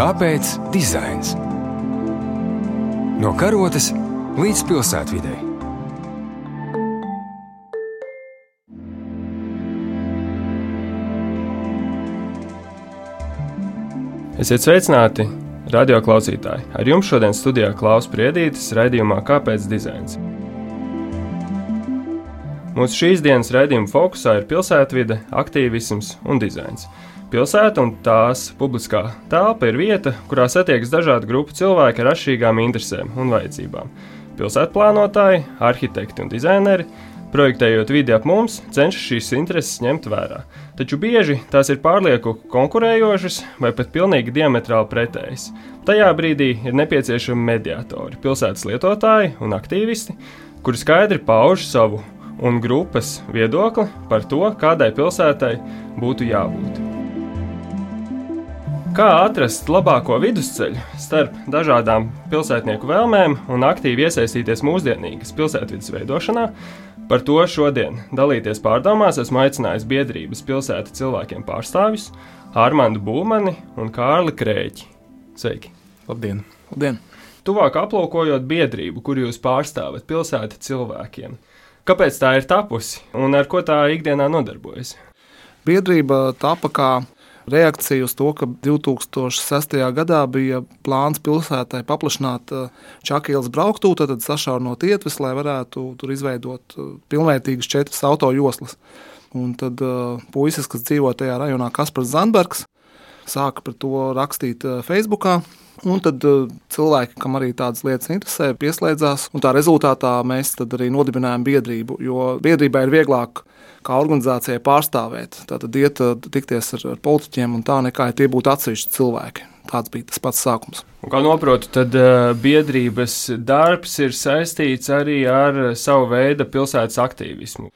Kāpēc dizains? No karotes līdz pilsētvidai. Esiet sveicināti, radio klausītāji! Ar jums šodien studijā Klaus Priedītis raidījumā Kāpēc dizains? Mūsu šīs dienas raidījuma fokusā ir pilsētvide, aktīvisms un dizains. Pilsēta un tās publiskā telpa ir vieta, kurā satiekas dažādu grupu cilvēki ar atšķirīgām interesēm un vajadzībām. Pilsētplānotāji, arhitekti un dizaineri Projektējot vidi ap mums, cenšas šīs intereses ņemt vērā, taču bieži tās ir pārlieku konkurējošas vai pat pilnīgi diametrāli pretējas. Tajā brīdī ir nepieciešami mediatori, pilsētas lietotāji un aktīvisti, kuri skaidri pauž savu un grupas viedokli par to, kādai pilsētai būtu jābūt. Kā atrast labāko vidusceļu starp dažādām pilsētnieku vēlmēm un aktīvi iesaistīties mūsdienīgas pilsētvidas veidošanā, Par to šodien dalīties pārdomās esmu aicinājis biedrības pilsēta cilvēkiem pārstāvjus Armānu Būmani un Kārli Krēķi. Sveiki! Labdien! Labdien. Tuvāk aplūkojot biedrību, kur jūs pārstāvat pilsēta cilvēkiem, kāpēc tā ir tapusi un ar ko tā ikdienā nodarbojas? Biedrība tapa kā reakcija uz to, ka 2006. gadā bija plāns pilsētai paplašināt eh, Čakīlas brauktuvu, tad sašaurinot ietves, lai varētu tur izveidot eh, pilnvērtīgas četras autojoslas. Un tad uh, puisis, kas dzīvo tajā rajonā, Kaspars Zandbergs, sāka par to rakstīt uh, Facebookā. Un tad uh, cilvēki, kam arī tādas lietas interesē, pieslēdzās. Tā rezultātā mēs arī nodibinājām biedrību, jo biedrībai ir vieglāk kā organizācijai pārstāvēt. Tātad iet tikties ar, ar politiķiem un tā nekā ja tie būtu atsevišķi cilvēki. Tāds bija tas pats sākums. Un kā noprotu, tad biedrības darbs ir saistīts arī ar savu veidu pilsētas aktīvismu.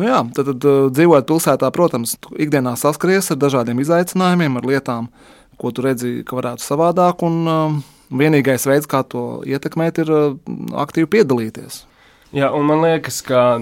Nu jā, tad, tad dzīvojot pilsētā, protams, ikdienā saskaries ar dažādiem izaicinājumiem, ar lietām, ko tu redzi, ka varētu savādāk. Un, uh, vienīgais veids, kā to ietekmēt, ir uh, aktīvi piedalīties. Jā, un man liekas, ka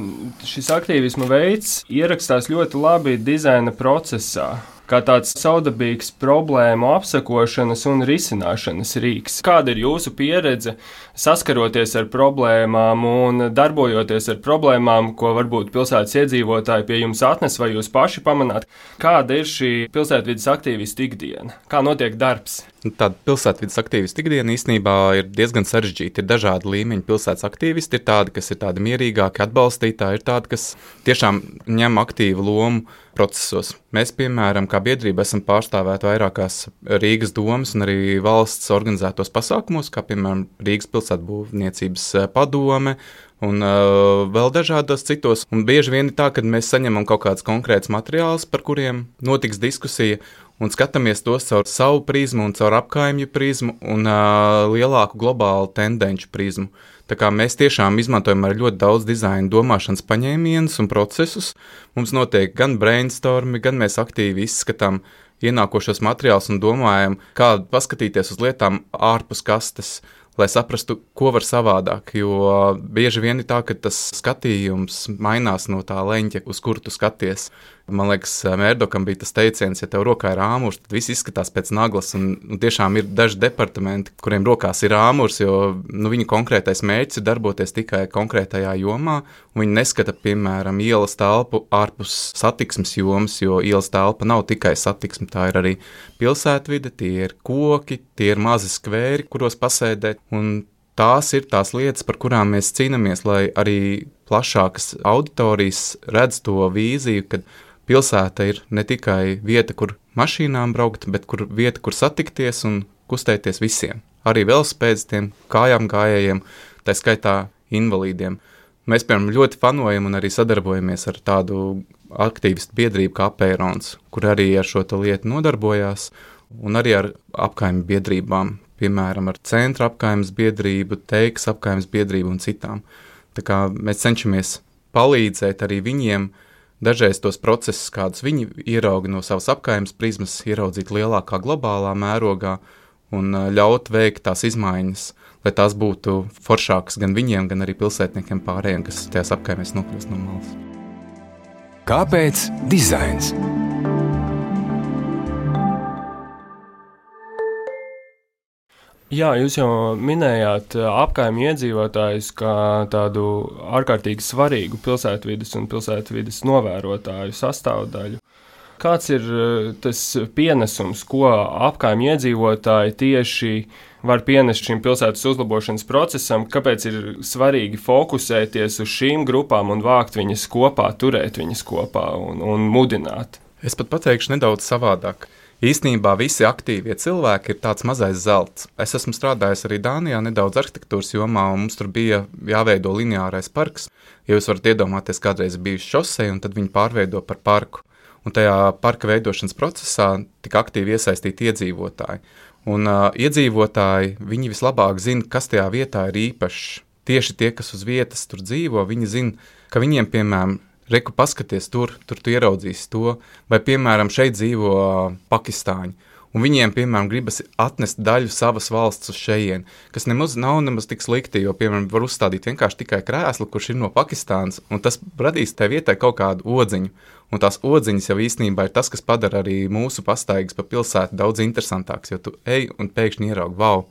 šis aktīvisma veids ierakstās ļoti labi dizaina procesā kā tāds saudabīgs problēmu apsakošanas un risināšanas rīks. Kāda ir jūsu pieredze saskaroties ar problēmām un darbojoties ar problēmām, ko varbūt pilsētas iedzīvotāji pie jums atnes vai jūs paši pamanāt? Kāda ir šī pilsētvidas aktīvista ikdiena? Kā notiek darbs? Tāda pilsētvidas aktīvista ikdiena īstenībā ir diezgan sarežģīta. Ir dažādi līmeņi pilsētas aktīvisti. Ir tādi, kas ir tādi mierīgāki, atbalstītāji, ir tādi, kas tiešām ņem aktīvu lomu procesos. Mēs, piemēram, kā biedrība, esam pārstāvēti vairākās Rīgas domas un arī valsts organizētos pasākumos, kā piemēram Rīgas pilsētbūvniecības eh, padome un uh, vēl dažādos citos. Un bieži vien ir tā, ka mēs saņemam kaut kādus konkrētus materiālus, par kuriem notiks diskusija, un skatāmies tos caur savu prizmu, un caur apkaimju prizmu un uh, lielāku globālu tendenci prizmu. Tā kā mēs tiešām izmantojam ļoti daudz dizaina domāšanas paņēmienus un procesus. Mums notiek gan brainstormi, gan mēs aktīvi izskatām ienākošos materiālus un domājam, kā paskatīties uz lietām ārpus kastes lai saprastu, ko var savādāk. Jo bieži vien ir tā, ka tas skatījums mainās no tā leņķa, uz kuru tu skaties. Man liekas, Mērdokam bija tas teiciens, ja tev rokā ir āmurs, tad viss izskatās pēc naglas. Un, un tiešām ir daži departamenti, kuriem rokās ir āmurs, jo nu, viņu konkrētais mērķis ir darboties tikai konkrētajā jomā. Viņi neskata, piemēram, ielas telpu ārpus satiksmes jomas, jo ielas telpa nav tikai satiksme, tā ir arī pilsētvide, tie ir koki, tie ir mazi skvēri, kuros pasēdēt. Tās ir tās lietas, par kurām mēs cīnāmies, lai arī plašākas auditorijas redz to vīziju, kad pilsēta ir ne tikai vieta, kur mašīnām braukt, bet kur vieta, kur satikties un kustēties visiem. Arī velospēdistiem, kājām gājējiem, tā skaitā invalīdiem. Mēs, piemēram, ļoti fanojam un arī sadarbojamies ar tādu aktīvistu biedrību kā Pērons, kur arī ar šo lietu nodarbojās, un arī ar apkaimju biedrībām, piemēram, ar centra apkaimes biedrību, teiks apkaimes biedrību un citām. Tā kā mēs cenšamies palīdzēt arī viņiem, uh, Dažreiz tos procesus, kādus viņi ierauga no savas apgājumas prizmas, ieraudzīt lielākā globālā mērogā un ļaut veikt tās izmaiņas, lai tās būtu foršākas gan viņiem, gan arī pilsētniekiem pārējiem, kas tajās apgājumēs nokļūst no malas. Kāpēc dizains? Jā, jūs jau minējāt apkaimē iedzīvotājus kā tādu ārkārtīgi svarīgu pilsētvidas un pilsētvidas novērotāju sastāvdaļu. Kāds ir tas pienesums, ko apkaimē iedzīvotāji tieši var pienest šim pilsētas uzlabošanas procesam, kāpēc ir svarīgi fokusēties uz šīm grupām un vākt viņas kopā, turēt viņas kopā un, un mudināt? Es pat pateikšu nedaudz savādāk. Īsnībā visi aktīvie cilvēki ir tāds mazais zelts. Es esmu strādājis arī Dānijā, nedaudz arhitektūras jomā, un mums tur bija jāveido lineārais parks. Ja jūs varat iedomāties, kādreiz bija šosei, un tad viņi pārveido par parku. Un tajā parka veidošanas procesā tika aktīvi iesaistīti iedzīvotāji. Un uh, iedzīvotāji, viņi vislabāk zina, kas tajā vietā ir īpašs. Tieši tie, kas uz vietas tur dzīvo, viņi zina, ka viņiem, piemēram, reku paskaties tur, tur tu ieraudzīsi to, vai, piemēram, šeit dzīvo pakistāņi. Un viņiem, piemēram, gribas atnest daļu savas valsts uz šejienu, kas nemaz nav nemaz tik slikti, jo, piemēram, var uzstādīt vienkārši tikai krēslu, kurš ir no Pakistānas, un tas radīs tai vietai kaut kādu odziņu. Un tās odziņas jau īstenībā ir tas, kas padara arī mūsu pastaigas pa pilsētu daudz interesantāks, jo tu ej un pēkšņi ieraugi, wow,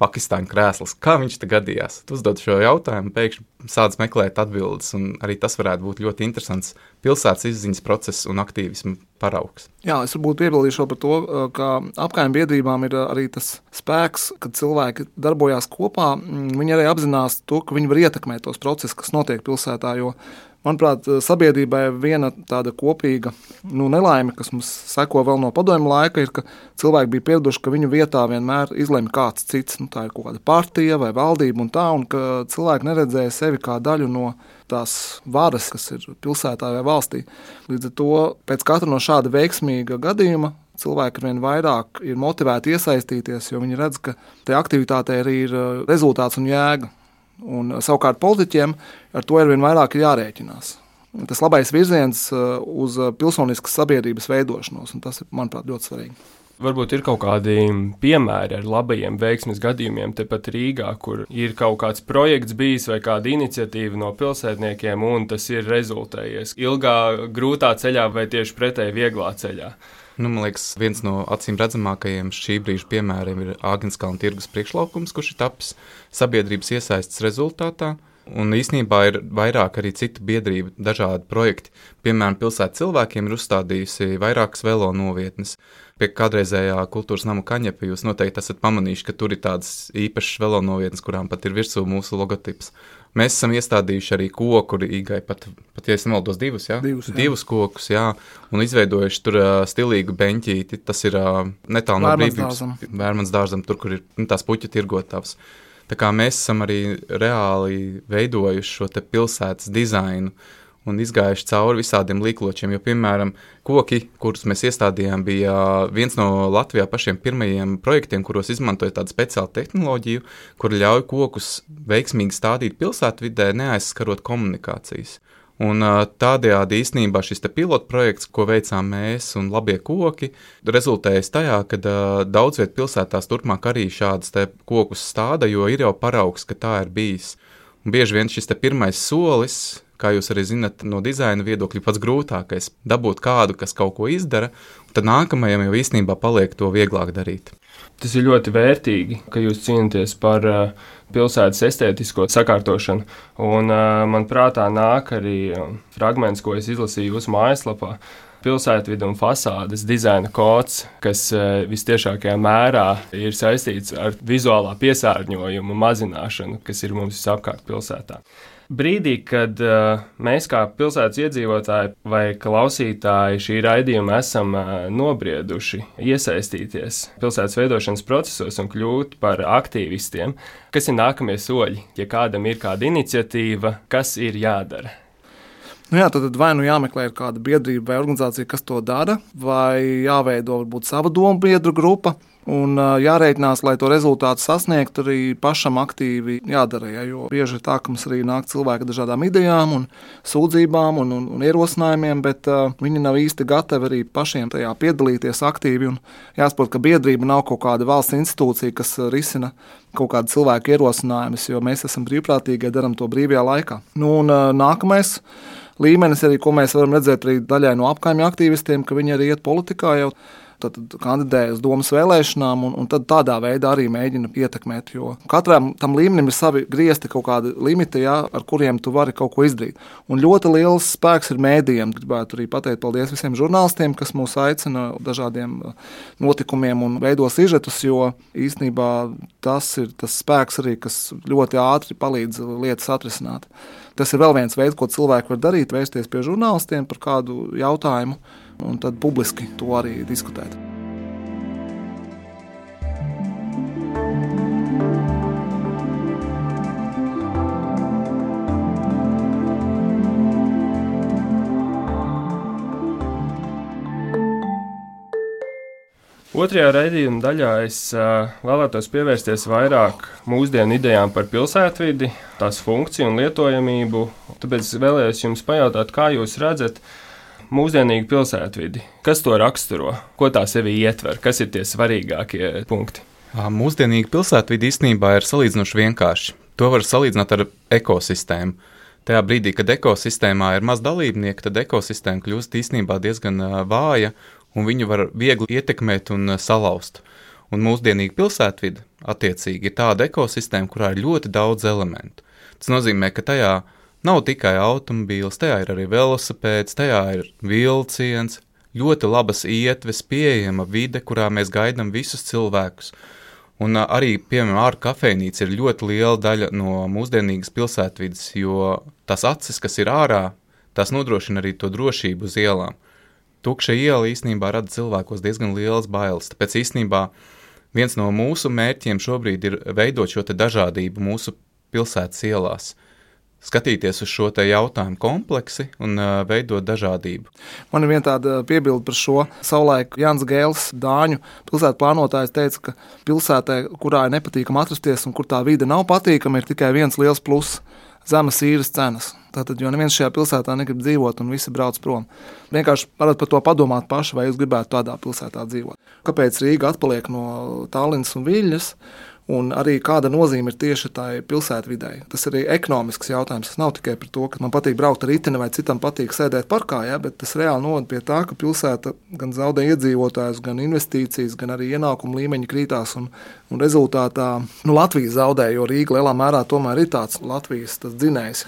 Pakistāņu krēsls. Kā viņš te gadījās? Tu uzdod šo jautājumu, pēkšņi sāc meklēt atbildes, un arī tas varētu būt ļoti interesants pilsētas izziņas process un aktīvismu paraugs. Jā, es varbūt piebildīšu par to, ka apkaimē biedrībām ir arī tas spēks, kad cilvēki darbojas kopā. Viņi arī apzinās to, ka viņi var ietekmēt tos procesus, kas notiek pilsētā. Jo Manuprāt, sabiedrībai viena tāda kopīga nu, nelaime, kas mums seko vēl no padomju laika, ir, ka cilvēki bija pieraduši, ka viņu vietā vienmēr izlemj kāds cits. Nu, tā ir kaut kāda partija vai valdība, un tā, un ka cilvēki neredzēja sevi kā daļu no tās varas, kas ir pilsētā vai valstī. Līdz ar to pēc katra no šāda veiksmīga gadījuma cilvēki ar vien vairāk ir motivēti iesaistīties, jo viņi redz, ka tajā aktivitātē arī ir rezultāts un jēga. Un, uh, savukārt politiķiem ar to ar vien vairāk ir jārēķinās. Tas labais virziens uh, uz uh, pilsoniskas sabiedrības veidošanos, un tas ir, manuprāt, ļoti svarīgi. Varbūt ir kaut kādi piemēri ar labajiem veiksmes gadījumiem tepat Rīgā, kur ir kaut kāds projekts bijis vai kāda iniciatīva no pilsētniekiem, un tas ir rezultējies ilgā, grūtā ceļā vai tieši pretēji vieglā ceļā. Nu, man liekas, viens no acīm redzamākajiem šī brīža piemēriem ir Āgānskalna tirgus priekšlaukums, kurš ir tapis sabiedrības iesaistas rezultātā. Un īsnībā ir vairāk arī citu biedrību, dažādi projekti. Piemēram, pilsēta cilvēkiem ir uzstādījusi vairākas velo novietnes. Pie kādreizējā kultūras nama kaņepē jūs noteikti esat pamanījuši, ka tur ir tādas īpašas velo novietnes, kurām pat ir virsū mūsu logotips. Mēs esam iestādījuši arī koku, Rīgai pat, pat ja es nemaldos, divus, jā? Divus, jā. divus kokus, jā, un izveidojuši tur uh, stilīgu beņķīti. Tas ir uh, netālu no brīvības. Vērmans dārzam, tur, kur ir nu, tās puķu tirgotavas. Tā kā mēs esam arī reāli veidojuši šo pilsētas dizainu. Un izgājuši cauri visādiem līkločiem. Jo, piemēram, koki, kurus mēs iestādījām, bija viens no Latvijā pašiem pirmajiem projektiem, kuros izmantoja tādu speciālu tehnoloģiju, kur ļauj kokus veiksmīgi stādīt pilsētvidē, neaizskarot komunikācijas. Un tādējādi īstenībā šis pilotprojekts, ko veicām mēs un labie koki, rezultējas tajā, ka daudz vietā pilsētās turpmāk arī šādas kokus stāda, jo ir jau paraugs, ka tā ir bijis. Un bieži vien šis pirmais solis kā jūs arī zinat, no dizaina viedokļa pats grūtākais - dabūt kādu, kas kaut ko izdara, tad nākamajam jau īstenībā paliek to vieglāk darīt. Tas ir ļoti vērtīgi, ka jūs cīnāties par uh, pilsētas estētisko sakārtošanu. Un, uh, man prātā nāk arī uh, fragments, ko es izlasīju jūsu mājaslapā. Pilsētvidu un fasādes dizaina kods, kas uh, visciešākajā mērā ir saistīts ar vizuālā piesārņojuma mazināšanu, kas ir mums visapkārt pilsētā brīdī, kad uh, mēs kā pilsētas iedzīvotāji vai klausītāji šī raidījuma esam uh, nobrieduši iesaistīties pilsētas veidošanas procesos un kļūt par aktīvistiem, kas ir nākamie soļi, ja kādam ir kāda iniciatīva, kas ir jādara? Nu jā, tad vai nu jāmeklē kāda biedrība vai organizācija, kas to dara, vai jāveido varbūt sava domu biedru grupa, Un jārēķinās, lai to rezultātu sasniegtu, arī pašam aktīvi jādara. Ja, jo bieži ir tā, ka mums arī nāk cilvēki ar dažādām idejām, un sūdzībām un, un, un ierosinājumiem, bet uh, viņi nav īsti gatavi arī pašiem tajā piedalīties aktīvi. Jāsaprot, ka biedrība nav kaut kāda valsts institūcija, kas risina kaut kādu cilvēku ierosinājumus, jo mēs esam brīvprātīgi, darām to brīvajā laikā. Nu, un, uh, nākamais līmenis, arī, ko mēs varam redzēt arī daļai no apkaimju aktīvistiem, ka viņi arī iet politikā jau tad kandidēja uz domas vēlēšanām, un, un tādā veidā arī mēģina ietekmēt. Jo katram tam līmenim ir savi griezti, kaut kādi limiti, jā, ar kuriem tu vari kaut ko izdarīt. Un ļoti liels spēks ir mēdījiem. Gribētu arī pateikt paldies visiem žurnālistiem, kas mūs aicina dažādiem notikumiem un veido sižetus, jo īstenībā tas ir tas spēks arī, kas ļoti ātri palīdz lietas atrisināt. Tas ir vēl viens veids, ko cilvēki var darīt, vērsties pie žurnālistiem par kādu jautājumu un tad publiski to arī diskutēt. Otrajā raidījuma daļā es uh, vēlētos pievērsties vairāk mūsdienu idejām par pilsētvidi, tās funkciju un lietojamību. Tāpēc vēlējos jums pajautāt, kā jūs redzat mūsdienīgu pilsētvidi? Kas to raksturo? Ko tā sevi ietver? Kas ir tie svarīgākie punkti? Mūsdienīga pilsētvide īstenībā ir salīdzinoši vienkārši. To var salīdzināt ar ekosistēmu. Tajā brīdī, kad ekosistēmā ir maz dalībnieku, tad ekosistēma kļūst īstenībā diezgan vāja un viņu var viegli ietekmēt un eh, salauzt. Un mūsdienīga pilsētvide, attiecīgi, ir tāda ekosistēma, kurā ir ļoti daudz elementu. Tas nozīmē, ka tajā nav tikai automobīls, tajā ir arī velosipēds, tajā ir vilciens, ļoti labas ietves, pieejama vide, kurā mēs gaidām visus cilvēkus. Un eh, arī, piemēram, ārā kafejnīca ir ļoti liela daļa no mūsdienīgas pilsētvidas, jo tās acis, kas ir ārā, tās nodrošina arī to drošību uz ielām tukša iela īstenībā rada cilvēkos diezgan lielas bailes. Tāpēc īstenībā viens no mūsu mērķiem šobrīd ir veidot šo dažādību mūsu pilsētas ielās. Skatīties uz šo jautājumu kompleksi un uh, veidot dažādību. Man ir viena tāda piebilde par šo. Savulaik Jans Gēls, Dāņu pilsētas plānotājs, teica, ka pilsētā, kurā ir nepatīkami atrasties un kur tā vide nav patīkama, ir tikai viens liels pluss - zemes īres cenas. Tātad, jo neviens šajā pilsētā negrib dzīvot, un visi brauc prom. Vienkārši varat par to padomāt paši, vai jūs gribētu tādā pilsētā dzīvot. Kāpēc Rīga atpaliek no Tallinas un Viļņas? Un arī kāda nozīme ir tieši tai pilsētvidē. Tas ir arī ekonomisks jautājums. Tas nav tikai par to, ka man patīk braukt ar riteni vai citam patīk sēdēt parkā, ja, bet tas reāli novada pie tā, ka pilsēta gan zaudē iedzīvotājus, gan investīcijas, gan arī ienākumu līmeņi krītās. Un, un rezultātā nu, Latvija zaudē, jo Rīga lielā mērā tomēr ir tāds Latvijas dzinējs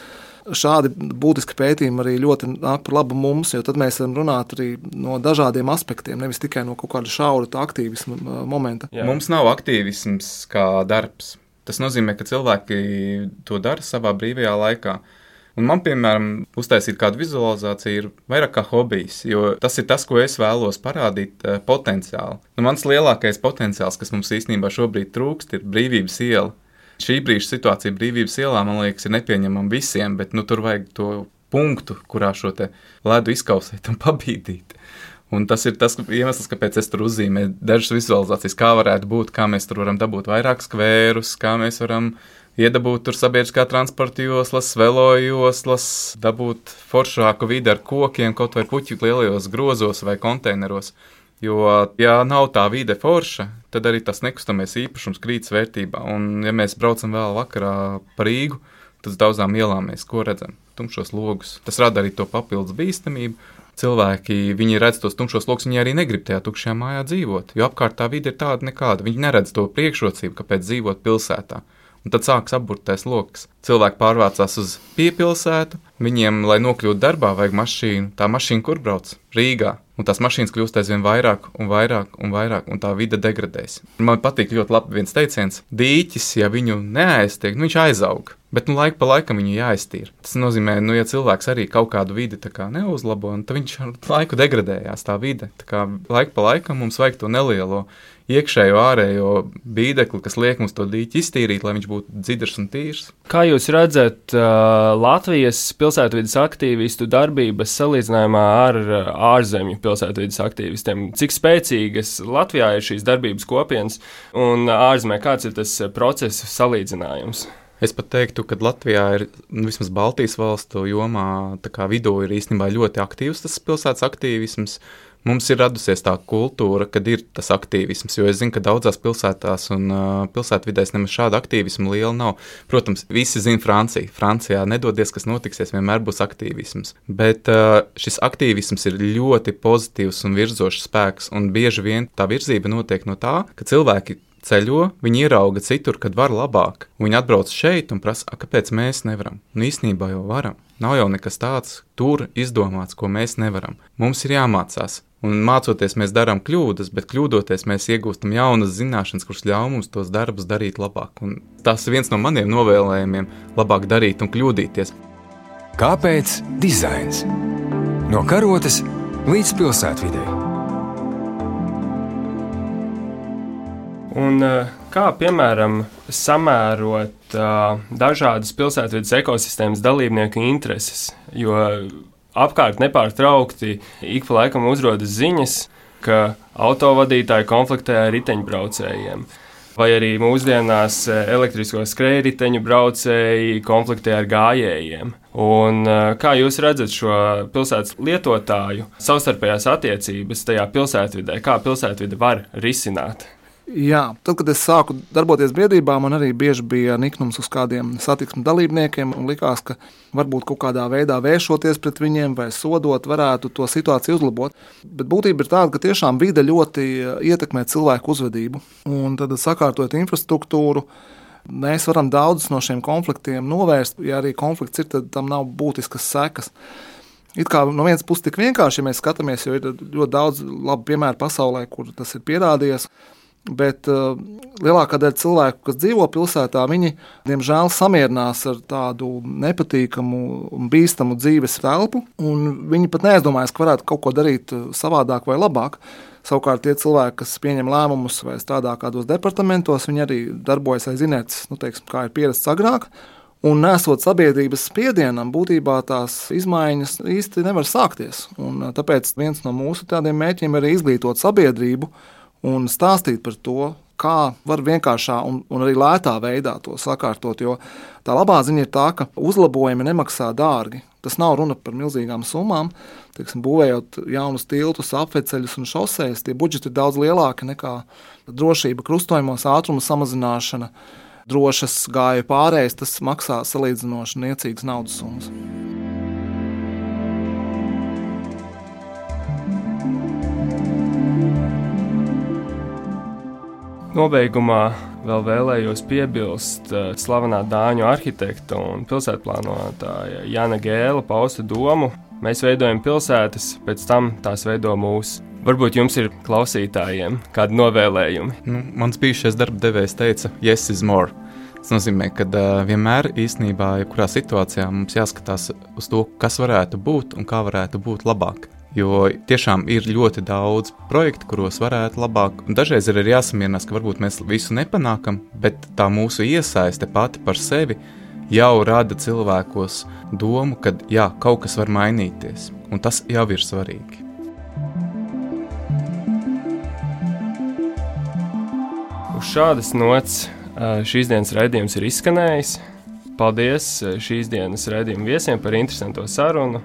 šādi būtiski pētījumi arī ļoti nāk par labu mums, jo tad mēs varam runāt arī no dažādiem aspektiem, nevis tikai no kaut kāda šaura aktīvisma momenta. Jā. Mums nav aktīvisms kā darbs. Tas nozīmē, ka cilvēki to dara savā brīvajā laikā. Un man, piemēram, uztaisīt kādu vizualizāciju ir vairāk kā hobijs, jo tas ir tas, ko es vēlos parādīt uh, potenciāli. Nu, mans lielākais potenciāls, kas mums īstenībā šobrīd trūkst, ir brīvības iela šī brīža situācija brīvības ielā, man liekas, ir nepieņemama visiem, bet nu, tur vajag to punktu, kurā šo ledu izkausēt un pabīdīt. Un tas ir tas iemesls, kāpēc es tur uzzīmēju dažas vizualizācijas, kā varētu būt, kā mēs tur varam dabūt vairāk skvērus, kā mēs varam iedabūt tur sabiedriskā transporta joslas, velo joslas, dabūt foršāku vidi ar kokiem, kaut vai puķu lielajos grozos vai konteineros. Jo, ja nav tā vide forša, tad arī tas nekustamais īpašums krītas vērtībā. Un, ja mēs braucam vēl vakarā pa Rīgu, tad daudzām ielām mēs ko redzam? Tumšos logus. Tas rada arī to papildus bīstamību. Cilvēki, viņi redz tos tumšos lokus, viņi arī negrib tajā tukšajā mājā dzīvot, jo apkārt tā vide ir tāda nekāda. Viņi neredz to priekšrocību, kāpēc dzīvot pilsētā. Un tad sākas apburtais lokus. Cilvēki pārvācās uz piepilsētu, viņiem, lai nokļūtu darbā, vajag mašīnu. Tā mašīna, kur brauc? Rīgā. Un tās mašīnas kļūst aizvien vairāk un vairāk un vairāk, un tā vide degradēs. Man patīk ļoti labi viens teiciens: dīķis, ja viņu neaiztiek, nu viņš aizaug. Bet nu, laika pa laikam viņu jāiztīra. Tas nozīmē, ka, nu, ja cilvēks arī kaut kādu vidi kā, neuzlabo, tad viņš ar laiku degradējās. Tā vide, tā kā laika pa laikam mums vajag to nelielo iekšējo, ārējo bīdekli, kas liek mums to dīķi iztīrīt, lai viņš būtu dzirdams un tīrs. Kā jūs redzat uh, Latvijas pilsētvidas aktīvistu darbības salīdzinājumā ar uh, ārzemju pilsētvidas aktīvistiem? Cik spēcīgas Latvijā ir šīs darbības kopienas un ārzemē kāds ir tas procesa salīdzinājums? Es pat teiktu, ka Latvijā ir nu, vismaz Baltijas valstu jomā vidū ir īstenībā ļoti aktīvs tas pilsētas aktīvisms. mums ir radusies tā kultūra, kad ir tas aktīvisms. Jo es zinu, ka daudzās pilsētās un pilsētvidēs nemaz šāda aktīvisma liela nav. Protams, visi zina Franciju. Francijā nedodies, kas notiksies, vienmēr būs aktīvisms. Bet šis aktīvisms ir ļoti pozitīvs un virzošs spēks, un bieži vien tā virzība notiek no tā, ka cilvēki ceļo, viņi ierauga citur, kad var labāk. Viņi atbrauc šeit un prasa, kāpēc mēs nevaram. Un īsnībā jau varam. Nav jau nekas tāds tur izdomāts, ko mēs nevaram. Mums ir jāmācās. Un mācoties, mēs darām kļūdas, bet kļūdoties, mēs iegūstam jaunas zināšanas, kuras ļauj mums tos darbus darīt labāk. Un tas ir viens no maniem novēlējumiem - labāk darīt un kļūdīties. Kāpēc dizains? No karotes līdz pilsētvidē. Un, kā piemēram samērot uh, dažādas pilsētvidas ekosistēmas dalībnieku intereses? Jo apkārt nepārtraukti ik pa laikam uzrodas ziņas, ka autovadītāji konfliktē ar riteņbraucējiem. Vai arī mūsdienās elektrisko skrējriteņu braucēji konfliktē ar gājējiem. Un, kā jūs redzat šo pilsētas lietotāju savstarpējās attiecības tajā pilsētvidē, kā pilsētvide var risināt? Jā, tad, kad es sāku darboties biedrībā, man arī bieži bija niknums uz kādiem satiksmes dalībniekiem. Likās, ka varbūt kaut kādā veidā vēršoties pret viņiem vai sodot, varētu to situāciju uzlabot. Bet būtība ir tāda, ka tiešām vide ļoti ietekmē cilvēku uzvedību. Un tad, sakārtojot infrastruktūru, mēs varam daudzus no šiem konfliktiem novērst. Ja arī konflikts ir, tad tam nav būtiskas sekas. It kā no vienas puses tik vienkārši, ja mēs skatāmies, jo ir ļoti daudz labu piemēru pasaulē, kur tas ir pierādījies. Bet uh, lielākā daļa cilvēku, kas dzīvo pilsētā, viņi diemžēl samierinās ar tādu nepatīkamu un bīstamu dzīves telpu. Viņi pat neaizdomājas, ka varētu kaut ko darīt uh, savādāk vai labāk. Savukārt, tie cilvēki, kas pieņem lēmumus vai strādā kādos departamentos, viņi arī darbojas aiz inerces, nu, teiksim, kā ir pierasts agrāk. Un nesot sabiedrības spiedienam, būtībā tās izmaiņas īsti nevar sākties. Un, uh, tāpēc viens no mūsu tādiem mērķiem ir izglītot sabiedrību un stāstīt par to, kā var vienkāršā un, un arī lētā veidā to sakārtot. Jo tā labā ziņa ir tā, ka uzlabojumi nemaksā dārgi. Tas nav runa par milzīgām summām. Teiksim, būvējot jaunus tiltus, apveceļus un šoseis, tie budžeti ir daudz lielāki nekā drošība krustojumos, ātruma samazināšana, drošas gāju pārējais. Tas maksā salīdzinoši niecīgas naudas summas. Nobeigumā vēl vēlējos piebilst uh, slavenā dāņu arhitekta un pilsētplānotāja Jana Gēla pausta domu. Mēs veidojam pilsētas, pēc tam tās veido mūsu. Varbūt jums ir klausītājiem kādi novēlējumi. Nu, mans bijušais darba devējs teica, yes, is more. Tas nozīmē, ka uh, vienmēr īstenībā, jebkurā situācijā mums jāskatās uz to, kas varētu būt un kā varētu būt labāk. Jo tiešām ir ļoti daudz projektu, kuros varētu labāk. Un dažreiz ir arī jāsamierinās, ka varbūt mēs visu nepanākam, bet tā mūsu iesaiste pati par sevi jau rada cilvēkos domu, ka jā, kaut kas var mainīties, un tas jau ir svarīgi. Uz šādas nots šīs dienas raidījums ir izskanējis. Paldies šīs dienas raidījuma viesiem par interesantu sarunu.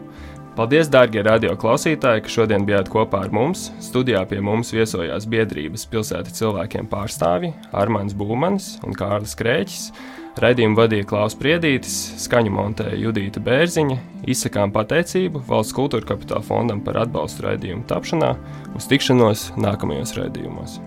Paldies, darbie radio klausītāji, ka šodien bijāt kopā ar mums. Studijā pie mums viesojās biedrības pilsētas cilvēkiem pārstāvji Armāns Būmanis un Kārlis Krēķis. Raidījumu vadīja Klaus Priedītis, skaņu montēja Judīta Bērziņa. Izsakām pateicību Valsts kultūra kapitāla fondam par atbalstu raidījumu tapšanā. Uz tikšanos nākamajos raidījumos!